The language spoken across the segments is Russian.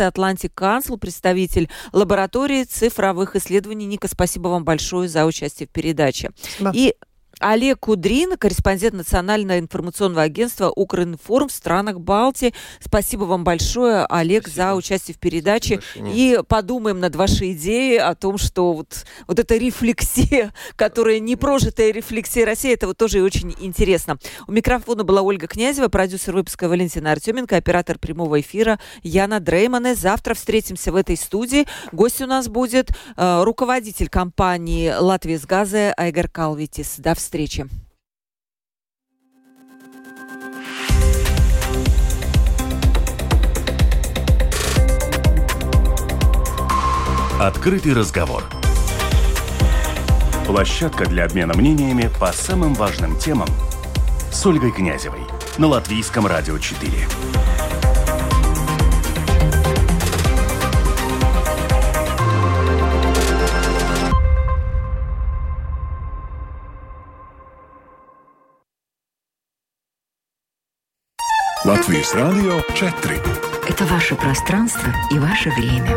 Atlantic Council, представитель лаборатории цифровых исследований. Ника, спасибо вам большое за участие в передаче. Спасибо. И Олег Кудрин, корреспондент Национального информационного агентства «Укринформ» в странах Балтии. Спасибо вам большое, Олег, Спасибо. за участие в передаче. И подумаем над вашей идеей о том, что вот, вот эта рефлексия, которая не прожитая рефлексия России, это вот тоже очень интересно. У микрофона была Ольга Князева, продюсер выпуска Валентина Артеменко, оператор прямого эфира Яна Дреймане. Завтра встретимся в этой студии. Гость у нас будет э, руководитель компании «Латвия с газа» Айгар Калвитис. До встречи встречи. Открытый разговор. Площадка для обмена мнениями по самым важным темам с Ольгой Князевой на Латвийском радио 4. Латвийс Радио 4. Это ваше пространство и ваше время.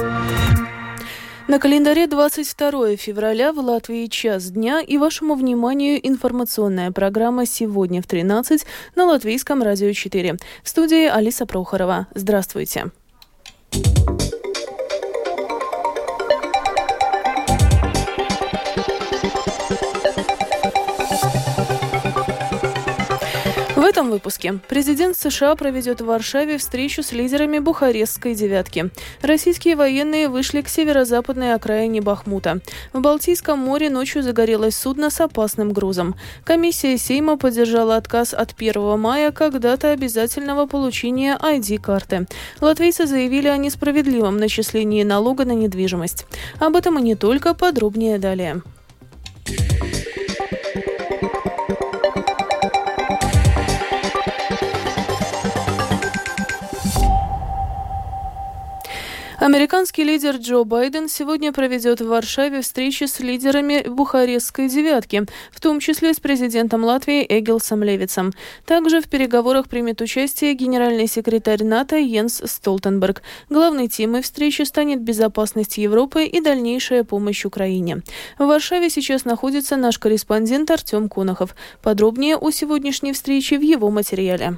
На календаре 22 февраля в Латвии час дня и вашему вниманию информационная программа «Сегодня в 13» на Латвийском радио 4. В студии Алиса Прохорова. Здравствуйте. Здравствуйте. Этом выпуске президент США проведет в Варшаве встречу с лидерами Бухарестской девятки. Российские военные вышли к северо-западной окраине Бахмута. В Балтийском море ночью загорелось судно с опасным грузом. Комиссия Сейма поддержала отказ от 1 мая как дата обязательного получения ID-карты. Латвийцы заявили о несправедливом начислении налога на недвижимость. Об этом и не только, подробнее далее. Американский лидер Джо Байден сегодня проведет в Варшаве встречи с лидерами Бухарестской девятки, в том числе с президентом Латвии Эгилсом Левицем. Также в переговорах примет участие генеральный секретарь НАТО Йенс Столтенберг. Главной темой встречи станет безопасность Европы и дальнейшая помощь Украине. В Варшаве сейчас находится наш корреспондент Артем Конохов. Подробнее о сегодняшней встрече в его материале.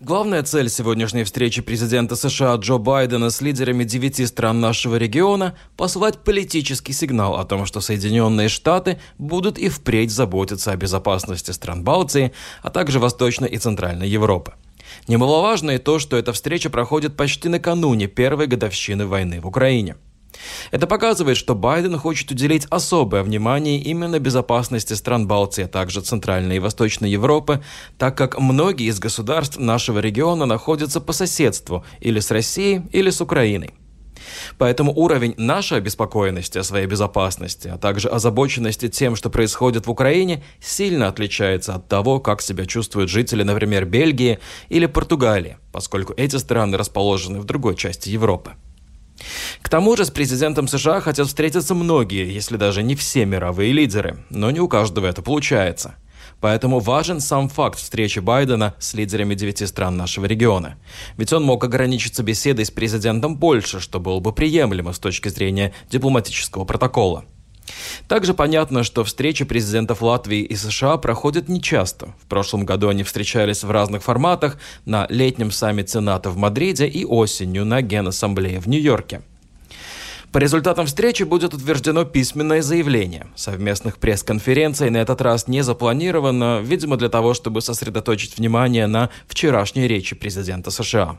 Главная цель сегодняшней встречи президента США Джо Байдена с лидерами девяти стран нашего региона – послать политический сигнал о том, что Соединенные Штаты будут и впредь заботиться о безопасности стран Балтии, а также Восточной и Центральной Европы. Немаловажно и то, что эта встреча проходит почти накануне первой годовщины войны в Украине – это показывает, что Байден хочет уделить особое внимание именно безопасности стран Балтии, а также Центральной и Восточной Европы, так как многие из государств нашего региона находятся по соседству или с Россией, или с Украиной. Поэтому уровень нашей обеспокоенности о своей безопасности, а также озабоченности тем, что происходит в Украине, сильно отличается от того, как себя чувствуют жители, например, Бельгии или Португалии, поскольку эти страны расположены в другой части Европы. К тому же с президентом США хотят встретиться многие, если даже не все мировые лидеры, но не у каждого это получается. Поэтому важен сам факт встречи Байдена с лидерами девяти стран нашего региона. Ведь он мог ограничиться беседой с президентом Польши, что было бы приемлемо с точки зрения дипломатического протокола. Также понятно, что встречи президентов Латвии и США проходят нечасто. В прошлом году они встречались в разных форматах на летнем саммите НАТО в Мадриде и осенью на Генассамблее в Нью-Йорке. По результатам встречи будет утверждено письменное заявление. Совместных пресс-конференций на этот раз не запланировано, видимо, для того, чтобы сосредоточить внимание на вчерашней речи президента США.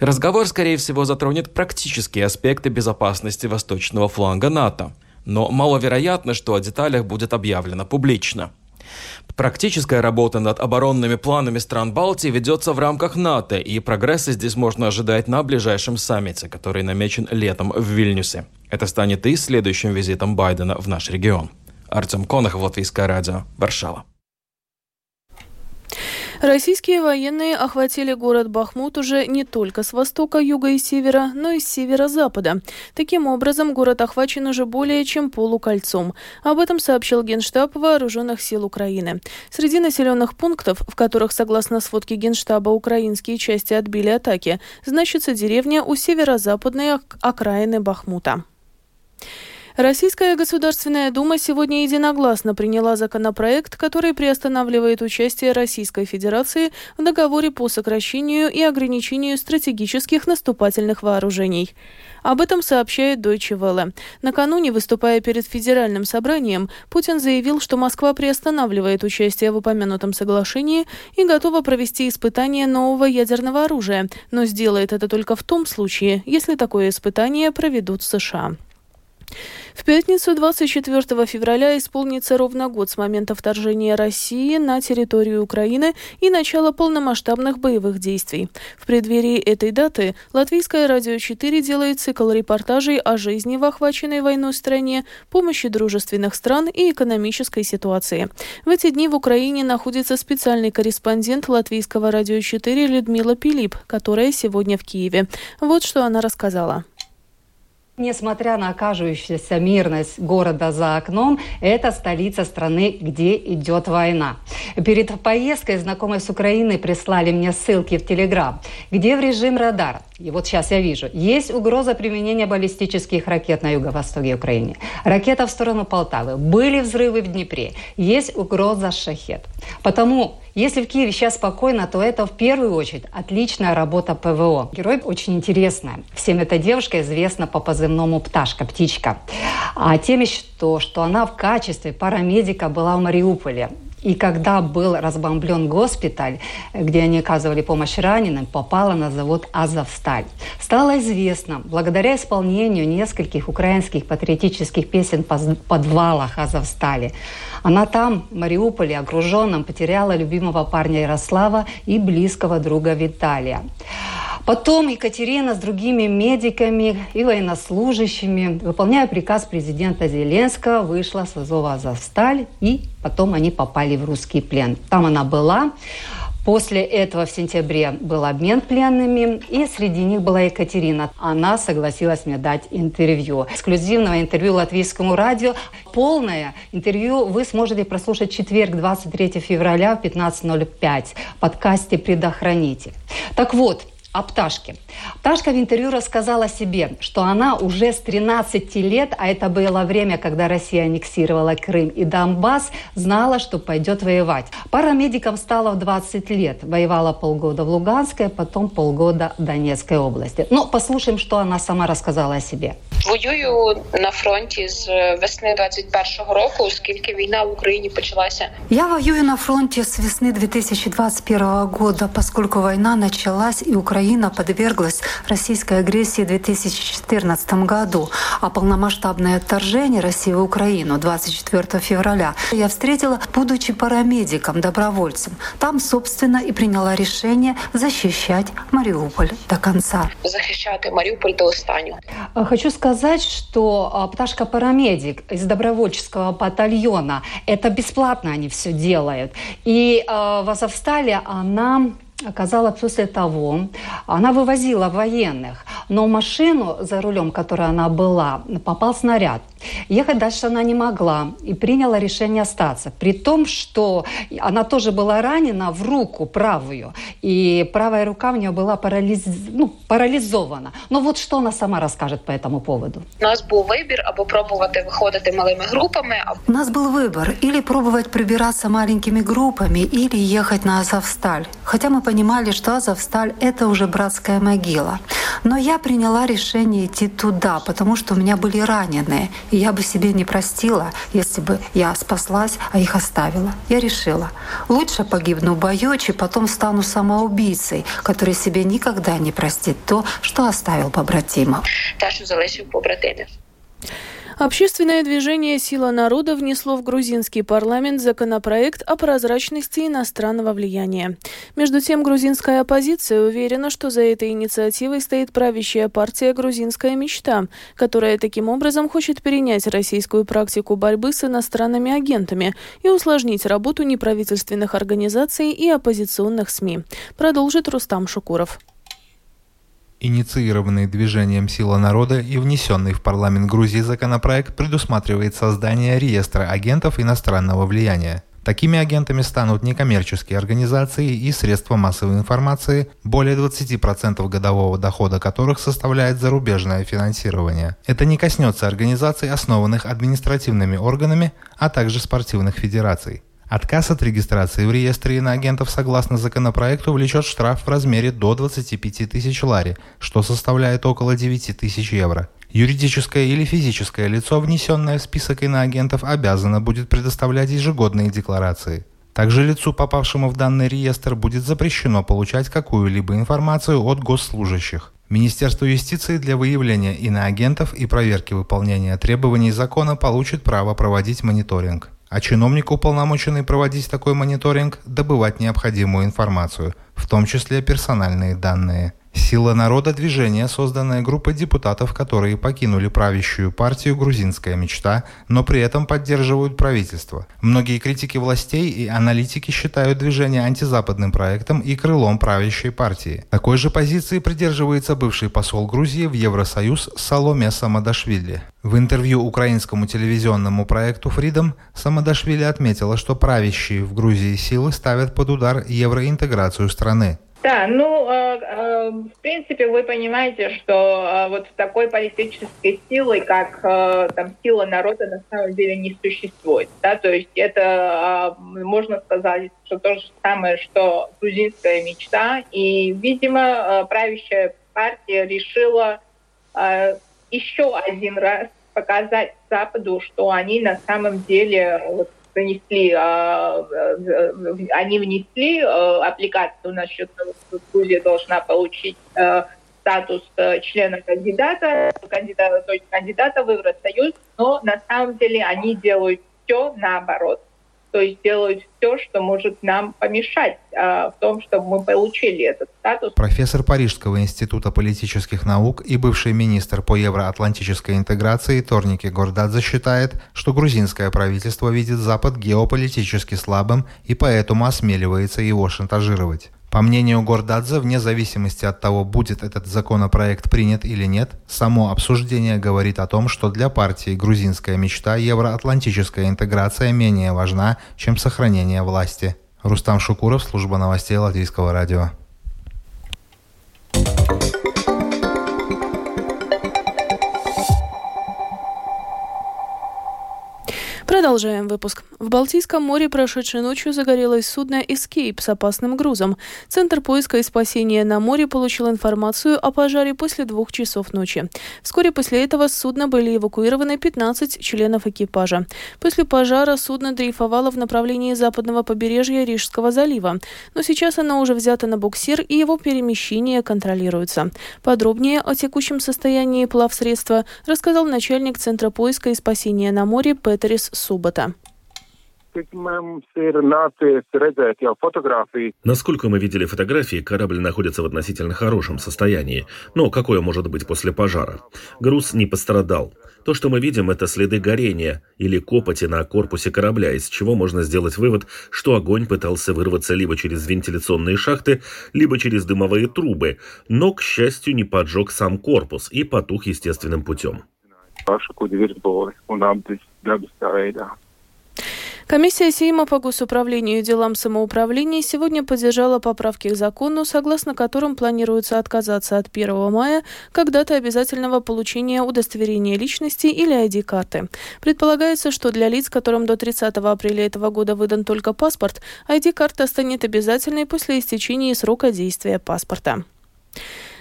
Разговор, скорее всего, затронет практические аспекты безопасности восточного фланга НАТО но маловероятно, что о деталях будет объявлено публично. Практическая работа над оборонными планами стран Балтии ведется в рамках НАТО, и прогресса здесь можно ожидать на ближайшем саммите, который намечен летом в Вильнюсе. Это станет и следующим визитом Байдена в наш регион. Артем Конохов, Латвийское радио, Варшава. Российские военные охватили город Бахмут уже не только с востока, юга и севера, но и с северо-запада. Таким образом, город охвачен уже более чем полукольцом. Об этом сообщил Генштаб Вооруженных сил Украины. Среди населенных пунктов, в которых, согласно сводке Генштаба, украинские части отбили атаки, значится деревня у северо-западной окраины Бахмута. Российская Государственная Дума сегодня единогласно приняла законопроект, который приостанавливает участие Российской Федерации в договоре по сокращению и ограничению стратегических наступательных вооружений. Об этом сообщает Deutsche Welle. Накануне, выступая перед Федеральным собранием, Путин заявил, что Москва приостанавливает участие в упомянутом соглашении и готова провести испытание нового ядерного оружия, но сделает это только в том случае, если такое испытание проведут США. В пятницу 24 февраля исполнится ровно год с момента вторжения России на территорию Украины и начала полномасштабных боевых действий. В преддверии этой даты Латвийское радио 4 делает цикл репортажей о жизни в охваченной войной стране, помощи дружественных стран и экономической ситуации. В эти дни в Украине находится специальный корреспондент Латвийского радио 4 Людмила Пилип, которая сегодня в Киеве. Вот что она рассказала. Несмотря на окажущуюся мирность города за окном, это столица страны, где идет война. Перед поездкой знакомые с Украиной прислали мне ссылки в Телеграм, где в режим радар, и вот сейчас я вижу, есть угроза применения баллистических ракет на юго-востоке Украины. Ракета в сторону Полтавы. Были взрывы в Днепре. Есть угроза шахет. Потому если в Киеве сейчас спокойно, то это в первую очередь отличная работа ПВО. Герой очень интересная. Всем эта девушка известна по позывному «Пташка», «Птичка». А тем еще то, что она в качестве парамедика была в Мариуполе. И когда был разбомблен госпиталь, где они оказывали помощь раненым, попала на завод «Азовсталь». Стало известно, благодаря исполнению нескольких украинских патриотических песен в подвалах «Азовстали», она там, в Мариуполе, окруженном, потеряла любимого парня Ярослава и близкого друга Виталия. Потом Екатерина с другими медиками и военнослужащими, выполняя приказ президента Зеленского, вышла с Азова Азовсталь, и потом они попали в русский плен. Там она была. После этого в сентябре был обмен пленными, и среди них была Екатерина. Она согласилась мне дать интервью. Эксклюзивного интервью латвийскому радио. Полное интервью вы сможете прослушать четверг, 23 февраля в 15.05 в подкасте «Предохранитель». Так вот, о пташке. Пташка в интервью рассказала себе, что она уже с 13 лет, а это было время, когда Россия аннексировала Крым и Донбасс, знала, что пойдет воевать. Парамедиком стала в 20 лет. Воевала полгода в Луганской, потом полгода в Донецкой области. Но послушаем, что она сама рассказала о себе. Воюю на фронте с весны 21 року, оскільки війна в Украине началась. Я воюю на фронте с весны 2021 года, поскольку война началась и Украина Украина подверглась российской агрессии в 2014 году, а полномасштабное вторжение России в Украину 24 февраля я встретила, будучи парамедиком, добровольцем. Там, собственно, и приняла решение защищать Мариуполь до конца. Защищать Мариуполь до останнего. Хочу сказать, что а, пташка парамедик из добровольческого батальона, это бесплатно они все делают. И э, в Азовстале она оказалось после того, она вывозила военных, но в машину за рулем, которой она была, попал снаряд. Ехать дальше она не могла и приняла решение остаться. При том, что она тоже была ранена в руку правую, и правая рука у нее была парализ... ну, парализована. Но вот что она сама расскажет по этому поводу. У нас был выбор, або пробовать выходить малыми группами. У нас был выбор или пробовать прибираться маленькими группами, или ехать на Азовсталь. Хотя мы понимали, что Азовсталь — это уже братская могила. Но я приняла решение идти туда, потому что у меня были раненые. И я бы себе не простила, если бы я спаслась, а их оставила. Я решила, лучше погибну в бою, чем потом стану самоубийцей, который себе никогда не простит то, что оставил побратимов. Та, що залишив побратимів. Общественное движение «Сила народа» внесло в грузинский парламент законопроект о прозрачности иностранного влияния. Между тем, грузинская оппозиция уверена, что за этой инициативой стоит правящая партия «Грузинская мечта», которая таким образом хочет перенять российскую практику борьбы с иностранными агентами и усложнить работу неправительственных организаций и оппозиционных СМИ. Продолжит Рустам Шукуров инициированный движением «Сила народа» и внесенный в парламент Грузии законопроект предусматривает создание реестра агентов иностранного влияния. Такими агентами станут некоммерческие организации и средства массовой информации, более 20% годового дохода которых составляет зарубежное финансирование. Это не коснется организаций, основанных административными органами, а также спортивных федераций. Отказ от регистрации в реестре иноагентов согласно законопроекту влечет штраф в размере до 25 тысяч лари, что составляет около 9 тысяч евро. Юридическое или физическое лицо, внесенное в список иноагентов, обязано будет предоставлять ежегодные декларации. Также лицу, попавшему в данный реестр, будет запрещено получать какую-либо информацию от госслужащих. Министерство юстиции для выявления иноагентов и проверки выполнения требований закона получит право проводить мониторинг а чиновник, уполномоченный проводить такой мониторинг, добывать необходимую информацию, в том числе персональные данные – Сила народа движения, созданная группой депутатов, которые покинули правящую партию «Грузинская мечта», но при этом поддерживают правительство. Многие критики властей и аналитики считают движение антизападным проектом и крылом правящей партии. Такой же позиции придерживается бывший посол Грузии в Евросоюз Саломе Самадашвили. В интервью украинскому телевизионному проекту Freedom Самадашвили отметила, что правящие в Грузии силы ставят под удар евроинтеграцию страны. Да, ну, э, э, в принципе, вы понимаете, что э, вот такой политической силы, как э, там сила народа, на самом деле не существует. Да? То есть это, э, можно сказать, что то же самое, что грузинская мечта. И, видимо, э, правящая партия решила э, еще один раз показать Западу, что они на самом деле вот, принесли, а, они внесли а, аппликацию насчет того, что Грузия должна получить а, статус члена кандидата, кандидата, то есть кандидата в Евросоюз, но на самом деле они делают все наоборот то есть делают все, что может нам помешать а, в том, чтобы мы получили этот статус. Профессор Парижского института политических наук и бывший министр по евроатлантической интеграции Торники Гордадзе считает, что грузинское правительство видит Запад геополитически слабым и поэтому осмеливается его шантажировать. По мнению Гордадзе, вне зависимости от того, будет этот законопроект принят или нет, само обсуждение говорит о том, что для партии «Грузинская мечта» евроатлантическая интеграция менее важна, чем сохранение власти. Рустам Шукуров, служба новостей Латвийского радио. Продолжаем выпуск. В Балтийском море прошедшей ночью загорелось судно «Эскейп» с опасным грузом. Центр поиска и спасения на море получил информацию о пожаре после двух часов ночи. Вскоре после этого с судна были эвакуированы 15 членов экипажа. После пожара судно дрейфовало в направлении западного побережья Рижского залива, но сейчас оно уже взято на буксир и его перемещение контролируется. Подробнее о текущем состоянии плавсредства рассказал начальник Центра поиска и спасения на море Петерис Субота. Насколько мы видели фотографии, корабль находится в относительно хорошем состоянии. Но какое может быть после пожара? Груз не пострадал. То, что мы видим, это следы горения или копоти на корпусе корабля, из чего можно сделать вывод, что огонь пытался вырваться либо через вентиляционные шахты, либо через дымовые трубы, но, к счастью, не поджег сам корпус и потух естественным путем. Комиссия Сейма по госуправлению и делам самоуправления сегодня поддержала поправки к закону, согласно которым планируется отказаться от 1 мая как дата обязательного получения удостоверения личности или ID-карты. Предполагается, что для лиц, которым до 30 апреля этого года выдан только паспорт, ID-карта станет обязательной после истечения срока действия паспорта.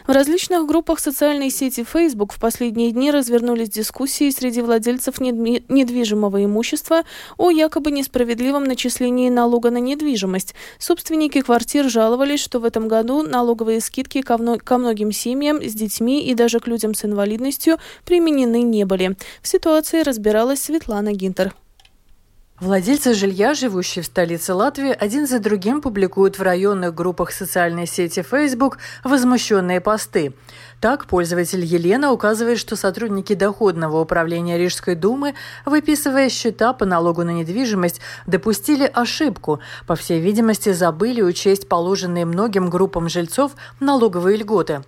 В различных группах социальной сети Facebook в последние дни развернулись дискуссии среди владельцев недвижимого имущества о якобы несправедливом начислении налога на недвижимость. Собственники квартир жаловались, что в этом году налоговые скидки ко многим семьям с детьми и даже к людям с инвалидностью применены не были. В ситуации разбиралась Светлана Гинтер. Владельцы жилья, живущие в столице Латвии, один за другим публикуют в районных группах социальной сети Facebook возмущенные посты. Так, пользователь Елена указывает, что сотрудники доходного управления Рижской думы, выписывая счета по налогу на недвижимость, допустили ошибку. По всей видимости, забыли учесть положенные многим группам жильцов налоговые льготы.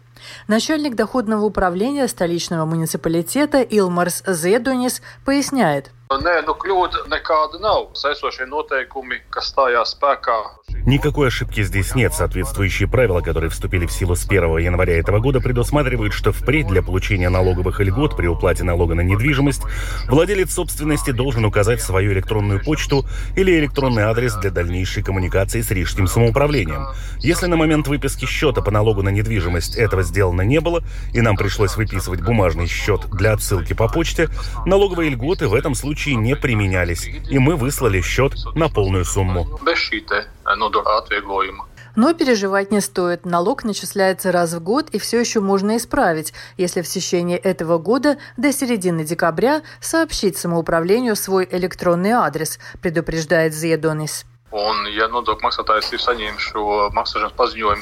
Начальник доходного управления столичного муниципалитета Илмарс Зедонис поясняет. Nē, nu kļūda nekāda nav. Saistošie noteikumi, kas stājās spēkā Никакой ошибки здесь нет. Соответствующие правила, которые вступили в силу с 1 января этого года, предусматривают, что впредь для получения налоговых льгот при уплате налога на недвижимость владелец собственности должен указать свою электронную почту или электронный адрес для дальнейшей коммуникации с рижским самоуправлением. Если на момент выписки счета по налогу на недвижимость этого сделано не было, и нам пришлось выписывать бумажный счет для отсылки по почте, налоговые льготы в этом случае не применялись, и мы выслали счет на полную сумму. Но переживать не стоит. Налог начисляется раз в год и все еще можно исправить, если в течение этого года до середины декабря сообщить самоуправлению свой электронный адрес, предупреждает Зедонис. Un, ja nodokļu maksātājs ir saņēmis šo maksāšanas paziņojumu.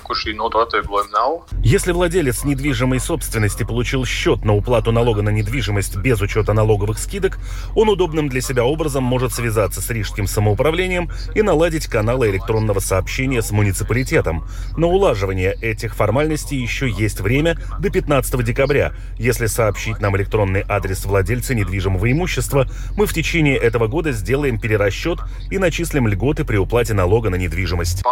Если владелец недвижимой собственности получил счет на уплату налога на недвижимость без учета налоговых скидок, он удобным для себя образом может связаться с рижским самоуправлением и наладить каналы электронного сообщения с муниципалитетом. На улаживание этих формальностей еще есть время до 15 декабря. Если сообщить нам электронный адрес владельца недвижимого имущества, мы в течение этого года сделаем перерасчет и начислим льготы при уплате налога на недвижимость.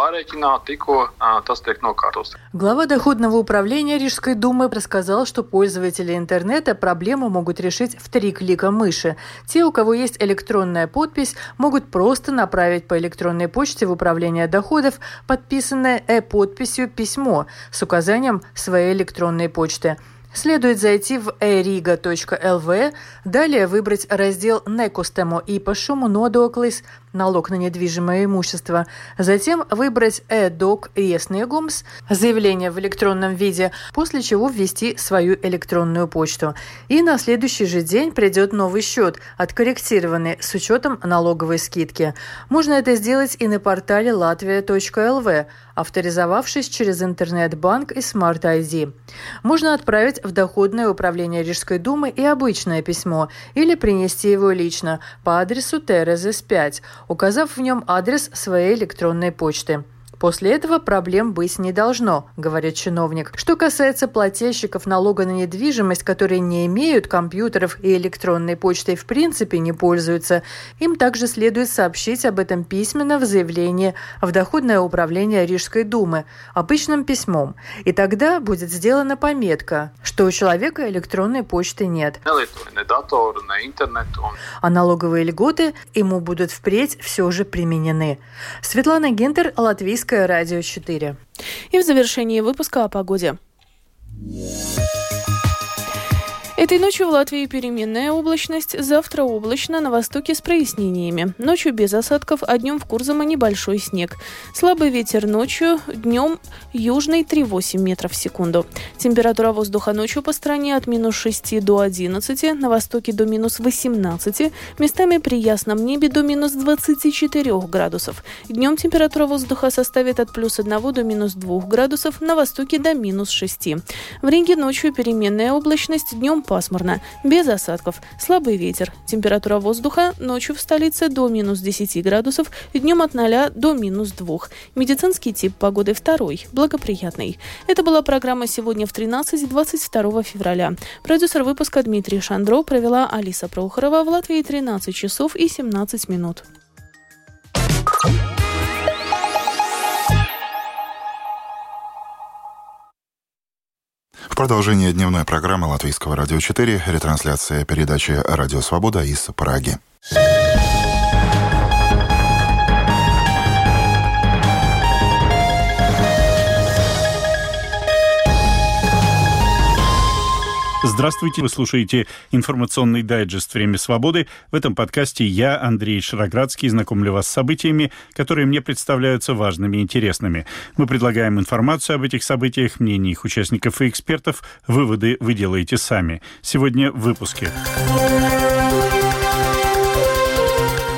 Глава доходного управления Рижской думы рассказал, что пользователи интернета проблему могут решить в три клика мыши. Те, у кого есть электронная подпись, могут просто направить по электронной почте в управление доходов подписанное э-подписью письмо с указанием своей электронной почты. Следует зайти в eriga.lv, далее выбрать раздел «Некустемо и пашуму нодоклис» налог на недвижимое имущество, затем выбрать «Эдок Иесниегумс» заявление в электронном виде, после чего ввести свою электронную почту. И на следующий же день придет новый счет, откорректированный с учетом налоговой скидки. Можно это сделать и на портале latvia.lv, авторизовавшись через интернет-банк и Smart ID. Можно отправить в Доходное управление Рижской думы и обычное письмо или принести его лично по адресу Терезес 5, указав в нем адрес своей электронной почты. После этого проблем быть не должно, говорит чиновник. Что касается плательщиков налога на недвижимость, которые не имеют компьютеров и электронной почтой в принципе не пользуются, им также следует сообщить об этом письменно в заявлении в Доходное управление Рижской думы, обычным письмом. И тогда будет сделана пометка, что у человека электронной почты нет. А налоговые льготы ему будут впредь все же применены. Светлана Гентер, Латвийская Латвийское радио 4. И в завершении выпуска о погоде. Этой ночью в Латвии переменная облачность, завтра облачно, на востоке с прояснениями. Ночью без осадков, а днем в Курзама небольшой снег. Слабый ветер ночью, днем южный 3,8 метров в секунду. Температура воздуха ночью по стране от минус 6 до 11, на востоке до минус 18, местами при ясном небе до минус 24 градусов. Днем температура воздуха составит от плюс 1 до минус 2 градусов, на востоке до минус 6. В Риге ночью переменная облачность, днем пасмурно, без осадков, слабый ветер. Температура воздуха ночью в столице до минус 10 градусов, днем от 0 до минус 2. Медицинский тип погоды второй, благоприятный. Это была программа «Сегодня в 13» 22 февраля. Продюсер выпуска Дмитрий Шандро провела Алиса Прохорова в Латвии 13 часов и 17 минут. Продолжение дневной программы Латвийского радио 4 ретрансляция передачи «Радио Свобода» из Праги. Здравствуйте, вы слушаете информационный дайджест «Время свободы». В этом подкасте я, Андрей Шароградский, знакомлю вас с событиями, которые мне представляются важными и интересными. Мы предлагаем информацию об этих событиях, мнения их участников и экспертов. Выводы вы делаете сами. Сегодня в выпуске.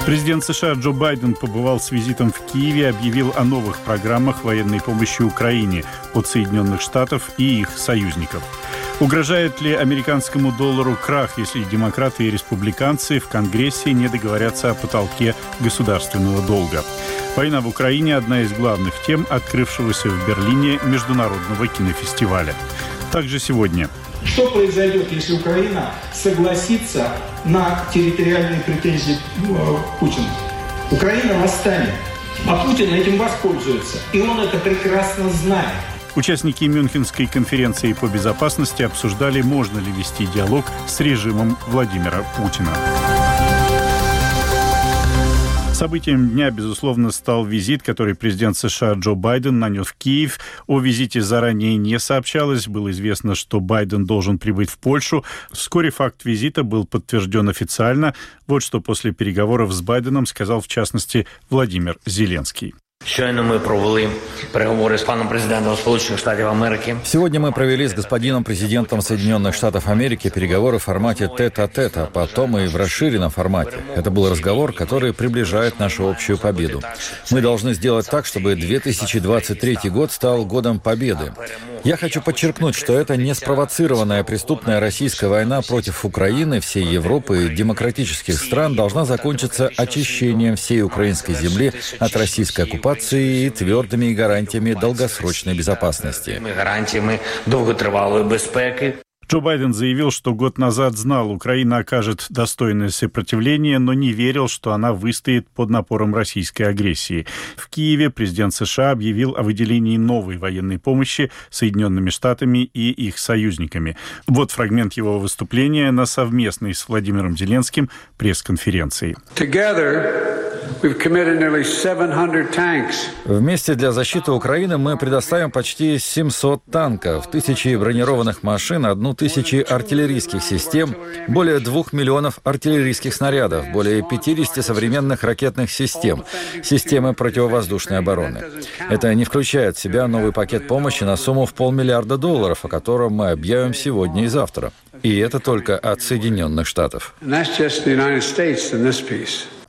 Президент США Джо Байден побывал с визитом в Киеве, объявил о новых программах военной помощи Украине от Соединенных Штатов и их союзников – Угрожает ли американскому доллару крах, если демократы и республиканцы в Конгрессе не договорятся о потолке государственного долга? Война в Украине – одна из главных тем открывшегося в Берлине международного кинофестиваля. Также сегодня что произойдет, если Украина согласится на территориальные претензии э, Путина? Украина восстанет, а Путин этим воспользуется. И он это прекрасно знает. Участники Мюнхенской конференции по безопасности обсуждали, можно ли вести диалог с режимом Владимира Путина. Событием дня, безусловно, стал визит, который президент США Джо Байден нанес в Киев. О визите заранее не сообщалось. Было известно, что Байден должен прибыть в Польшу. Вскоре факт визита был подтвержден официально. Вот что после переговоров с Байденом сказал, в частности, Владимир Зеленский. Щойно мы провели переговоры с паном президентом Сполученных Штатов Америки. Сегодня мы провели с господином президентом Соединенных Штатов Америки переговоры в формате тет-а-тет, а потом и в расширенном формате. Это был разговор, который приближает нашу общую победу. Мы должны сделать так, чтобы 2023 год стал годом победы. Я хочу подчеркнуть, что это не спровоцированная преступная российская война против Украины, всей Европы и демократических стран должна закончиться очищением всей украинской земли от российской оккупации оккупації і твердими гарантиями долгосрочной безопасности. Гарантиями довготривалої безпеки. Джо Байден заявил, что год назад знал, Украина окажет достойное сопротивление, но не верил, что она выстоит под напором российской агрессии. В Киеве президент США объявил о выделении новой военной помощи Соединенными Штатами и их союзниками. Вот фрагмент его выступления на совместной с Владимиром Зеленским пресс-конференции. Вместе для защиты Украины мы предоставим почти 700 танков, тысячи бронированных машин, одну тысячи артиллерийских систем, более двух миллионов артиллерийских снарядов, более 50 современных ракетных систем, системы противовоздушной обороны. Это не включает в себя новый пакет помощи на сумму в полмиллиарда долларов, о котором мы объявим сегодня и завтра. И это только от Соединенных Штатов.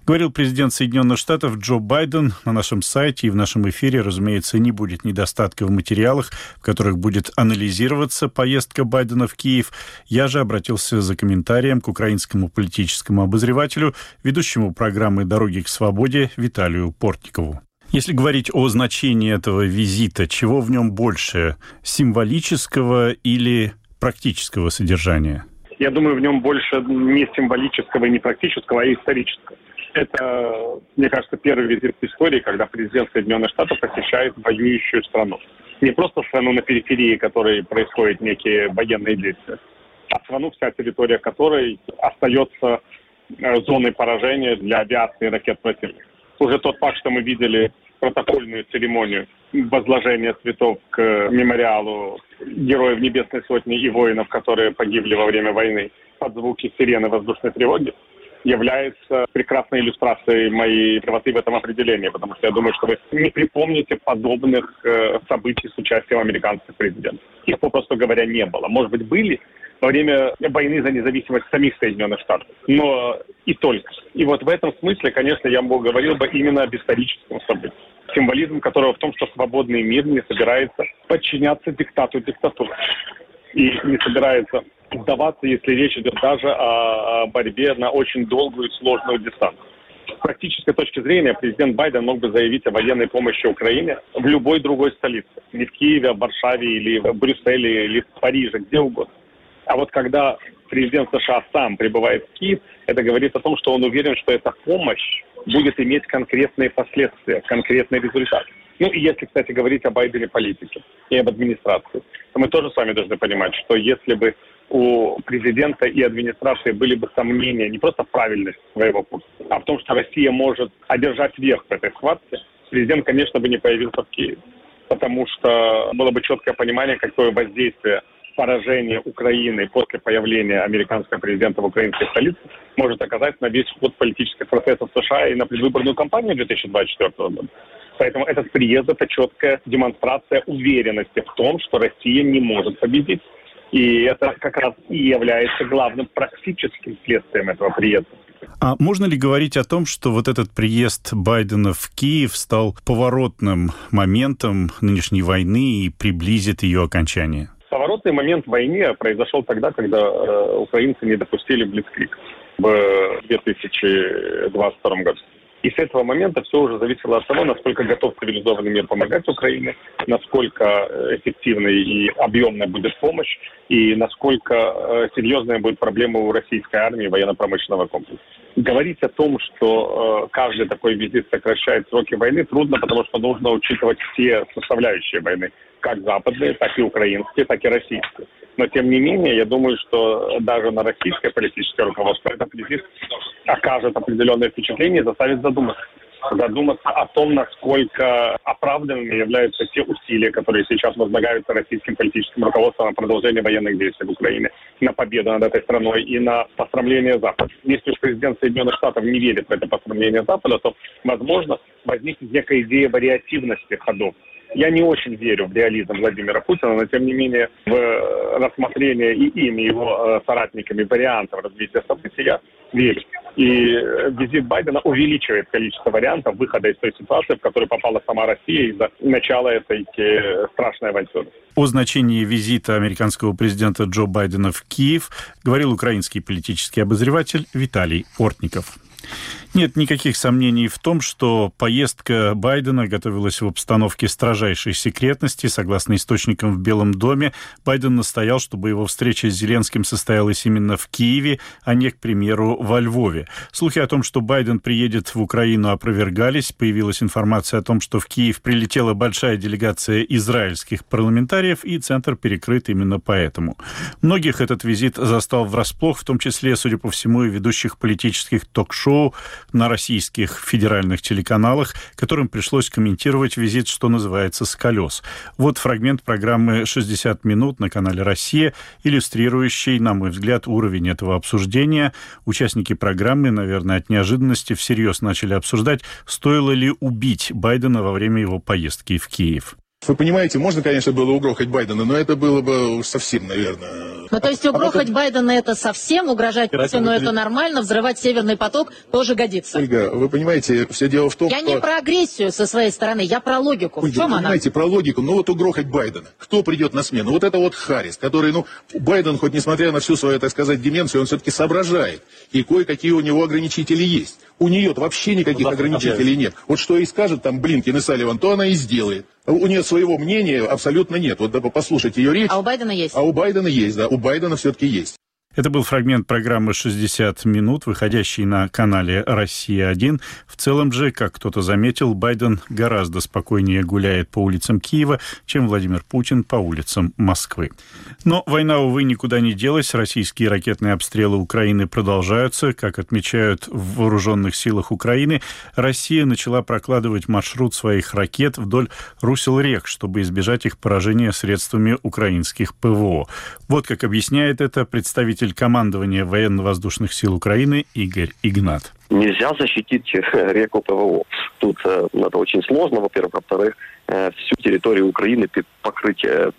Говорил президент Соединенных Штатов Джо Байден. На нашем сайте и в нашем эфире, разумеется, не будет недостатка в материалах, в которых будет анализироваться поездка Байдена в Киев. Я же обратился за комментарием к украинскому политическому обозревателю, ведущему программы «Дороги к свободе» Виталию Портникову. Если говорить о значении этого визита, чего в нем больше, символического или практического содержания? Я думаю, в нем больше не символического и не практического, а исторического. Это, мне кажется, первый визит в истории, когда президент Соединенных Штатов посещает воюющую страну. Не просто страну на периферии, в которой происходят некие военные действия, а страну, вся территория которой остается э, зоной поражения для авиации и ракет противника. Уже тот факт, что мы видели протокольную церемонию возложения цветов к мемориалу героев Небесной Сотни и воинов, которые погибли во время войны под звуки сирены воздушной тревоги, является прекрасной иллюстрацией моей правоты в этом определении, потому что я думаю, что вы не припомните подобных э, событий с участием американских президентов. Их, попросту говоря, не было. Может быть, были во время войны за независимость самих Соединенных Штатов, но и только. И вот в этом смысле, конечно, я бы говорил бы именно об историческом событии символизм которого в том, что свободный мир не собирается подчиняться диктату диктатуры и не собирается сдаваться, если речь идет даже о борьбе на очень долгую и сложную дистанцию. С практической точки зрения президент Байден мог бы заявить о военной помощи Украине в любой другой столице. Не в Киеве, а в Варшаве или в Брюсселе или в Париже, где угодно. А вот когда президент США сам прибывает в Киев, это говорит о том, что он уверен, что эта помощь будет иметь конкретные последствия, конкретный результат. Ну и если, кстати, говорить о Байдене политике и об администрации, то мы тоже с вами должны понимать, что если бы у президента и администрации были бы сомнения не просто в правильности своего курса, а в том, что Россия может одержать верх в этой схватке, президент, конечно, бы не появился в Киеве. Потому что было бы четкое понимание, какое воздействие поражение Украины после появления американского президента в украинской столице может оказать на весь ход политических процессов США и на предвыборную кампанию 2024 года. Поэтому этот приезд – это четкая демонстрация уверенности в том, что Россия не может победить. И это как раз и является главным практическим следствием этого приезда. А можно ли говорить о том, что вот этот приезд Байдена в Киев стал поворотным моментом нынешней войны и приблизит ее окончание? Поворотный момент в войне произошел тогда, когда э, украинцы не допустили Блицкрик в 2022 году. И с этого момента все уже зависело от того, насколько готов цивилизованный мир помогать Украине, насколько э, эффективной и объемной будет помощь, и насколько э, серьезная будет проблема у российской армии военно-промышленного комплекса. Говорить о том, что э, каждый такой визит сокращает сроки войны, трудно, потому что нужно учитывать все составляющие войны, как западные, так и украинские, так и российские. Но тем не менее, я думаю, что даже на российское политическое руководство этот визит окажет определенное впечатление и заставит задуматься. Задуматься о том, насколько оправданными являются те усилия, которые сейчас возлагаются российским политическим руководством на продолжение военных действий в Украине, на победу над этой страной и на посрамление Запада. Если уж президент Соединенных Штатов не верит в это посрамление Запада, то, возможно, возникнет некая идея вариативности ходов я не очень верю в реализм Владимира Путина, но тем не менее в рассмотрение и им, и его э, соратниками вариантов развития событий я верю. И визит Байдена увеличивает количество вариантов выхода из той ситуации, в которую попала сама Россия из-за начала этой э, страшной авантюры. О значении визита американского президента Джо Байдена в Киев говорил украинский политический обозреватель Виталий Портников. Нет никаких сомнений в том, что поездка Байдена готовилась в обстановке строжайшей секретности. Согласно источникам в Белом доме, Байден настоял, чтобы его встреча с Зеленским состоялась именно в Киеве, а не, к примеру, во Львове. Слухи о том, что Байден приедет в Украину, опровергались. Появилась информация о том, что в Киев прилетела большая делегация израильских парламентариев, и центр перекрыт именно поэтому. Многих этот визит застал врасплох, в том числе, судя по всему, и ведущих политических ток-шоу, на российских федеральных телеканалах, которым пришлось комментировать визит, что называется, с колес. Вот фрагмент программы «60 минут» на канале «Россия», иллюстрирующий, на мой взгляд, уровень этого обсуждения. Участники программы, наверное, от неожиданности всерьез начали обсуждать, стоило ли убить Байдена во время его поездки в Киев. Вы понимаете, можно, конечно, было угрохать Байдена, но это было бы совсем, наверное... Ну, то есть угрохать а Байдена это совсем, угрожать Путину это нормально, взрывать Северный поток тоже годится. Ольга, вы понимаете, все дело в том, я что... Я не про агрессию со своей стороны, я про логику. Ольга, в чем вы она? понимаете, про логику, ну вот угрохать Байдена. Кто придет на смену? Вот это вот Харрис, который, ну, Байден, хоть несмотря на всю свою, так сказать, деменцию, он все-таки соображает. И кое-какие у него ограничители есть. У нее вообще никаких ограничителей нет. Вот что и скажет там Блинкин и Салливан, то она и сделает. У нее своего мнения абсолютно нет. Вот да, послушайте ее речь. А у Байдена есть? А у Байдена есть, да. У Байдена все-таки есть. Это был фрагмент программы «60 минут», выходящей на канале «Россия-1». В целом же, как кто-то заметил, Байден гораздо спокойнее гуляет по улицам Киева, чем Владимир Путин по улицам Москвы. Но война, увы, никуда не делась. Российские ракетные обстрелы Украины продолжаются. Как отмечают в вооруженных силах Украины, Россия начала прокладывать маршрут своих ракет вдоль русел рек, чтобы избежать их поражения средствами украинских ПВО. Вот как объясняет это представитель заместитель командования военно-воздушных сил Украины Игорь Игнат. Нельзя защитить реку ПВО. Тут э, это очень сложно, во-первых. Во-вторых, э, всю территорию Украины покрыть э,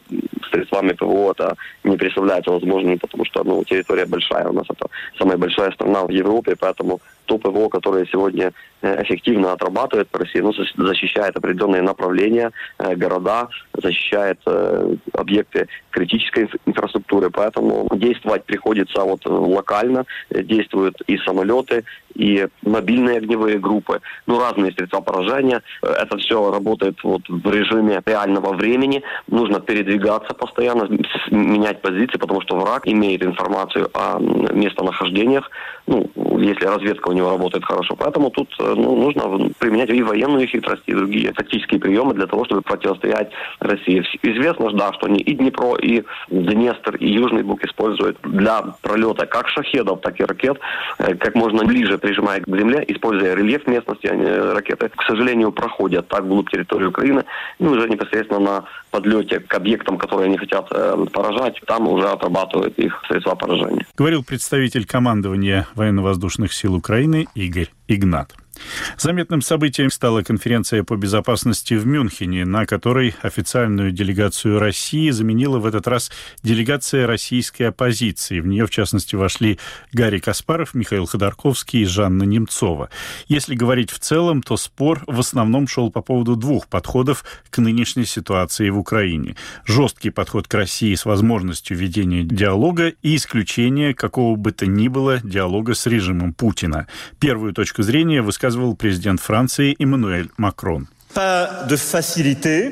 средствами ПВО это не представляется возможным, потому что ну, территория большая. У нас это самая большая страна в Европе, поэтому то ПВО, которое сегодня э, эффективно отрабатывает по России, ну, защищает определенные направления, э, города, защищает э, объекты критической инфраструктуры. Поэтому действовать приходится вот локально. Действуют и самолеты, и мобильные огневые группы, ну, разные средства поражения. Это все работает вот в режиме реального времени. Нужно передвигаться постоянно, менять позиции, потому что враг имеет информацию о местонахождениях, ну, если разведка у него работает хорошо. Поэтому тут ну, нужно применять и военную хитрость, и другие тактические приемы для того, чтобы противостоять России. Известно, да, что они и Днепро, и Днестр, и Южный Буг используют для пролета как шахедов, так и ракет, э, как можно ближе прижимая к земле, используя рельеф местности, они, ракеты, к сожалению, проходят так вглубь территории Украины, и уже непосредственно на подлете к объектам, которые они хотят э, поражать, там уже отрабатывают их средства поражения. Говорил представитель командования военно-воздушных сил Украины Игорь Игнат. Заметным событием стала конференция по безопасности в Мюнхене, на которой официальную делегацию России заменила в этот раз делегация российской оппозиции. В нее, в частности, вошли Гарри Каспаров, Михаил Ходорковский и Жанна Немцова. Если говорить в целом, то спор в основном шел по поводу двух подходов к нынешней ситуации в Украине. Жесткий подход к России с возможностью ведения диалога и исключение какого бы то ни было диалога с режимом Путина. Первую точку зрения высказал высказывал президент Франции Эммануэль Макрон.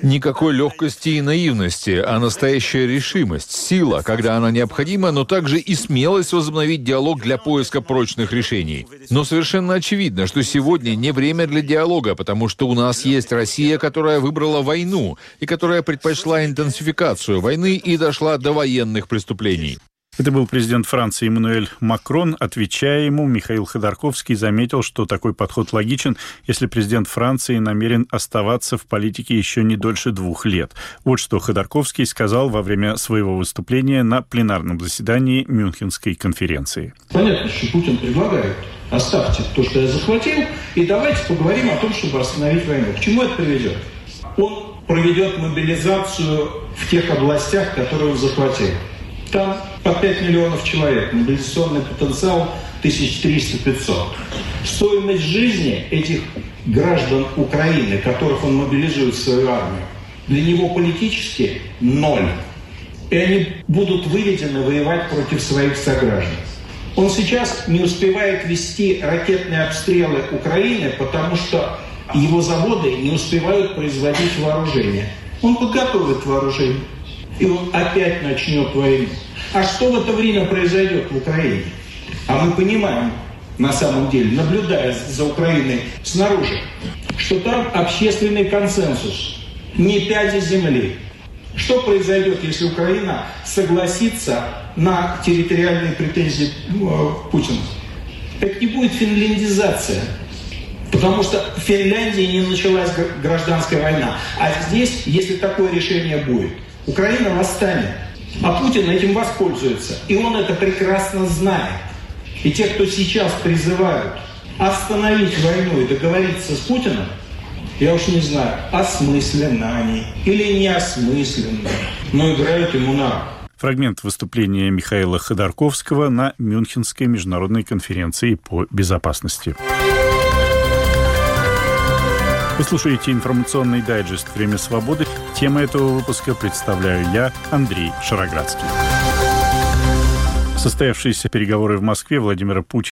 Никакой легкости и наивности, а настоящая решимость, сила, когда она необходима, но также и смелость возобновить диалог для поиска прочных решений. Но совершенно очевидно, что сегодня не время для диалога, потому что у нас есть Россия, которая выбрала войну и которая предпочла интенсификацию войны и дошла до военных преступлений. Это был президент Франции Эммануэль Макрон. Отвечая ему, Михаил Ходорковский заметил, что такой подход логичен, если президент Франции намерен оставаться в политике еще не дольше двух лет. Вот что Ходорковский сказал во время своего выступления на пленарном заседании Мюнхенской конференции. Понятно, что Путин предлагает оставьте то, что я захватил, и давайте поговорим о том, чтобы остановить войну. К чему это приведет? Он проведет мобилизацию в тех областях, которые он захватил. Там по 5 миллионов человек, мобилизационный потенциал 1300-500. Стоимость жизни этих граждан Украины, которых он мобилизует в свою армию, для него политически ноль. И они будут выведены воевать против своих сограждан. Он сейчас не успевает вести ракетные обстрелы Украины, потому что его заводы не успевают производить вооружение. Он подготовит вооружение, и он опять начнет войну. А что в это время произойдет в Украине? А мы понимаем, на самом деле, наблюдая за Украиной снаружи, что там общественный консенсус, не пяди земли. Что произойдет, если Украина согласится на территориальные претензии э, Путина? Это не будет финляндизация. Потому что в Финляндии не началась гражданская война. А здесь, если такое решение будет, Украина восстанет. А Путин этим воспользуется. И он это прекрасно знает. И те, кто сейчас призывают остановить войну и договориться с Путиным, я уж не знаю, осмысленно они или неосмысленно, но играют ему на. Фрагмент выступления Михаила Ходорковского на Мюнхенской международной конференции по безопасности. Вы слушаете информационный дайджест «Время свободы». Тема этого выпуска представляю я, Андрей Шароградский. Состоявшиеся переговоры в Москве Владимира Путина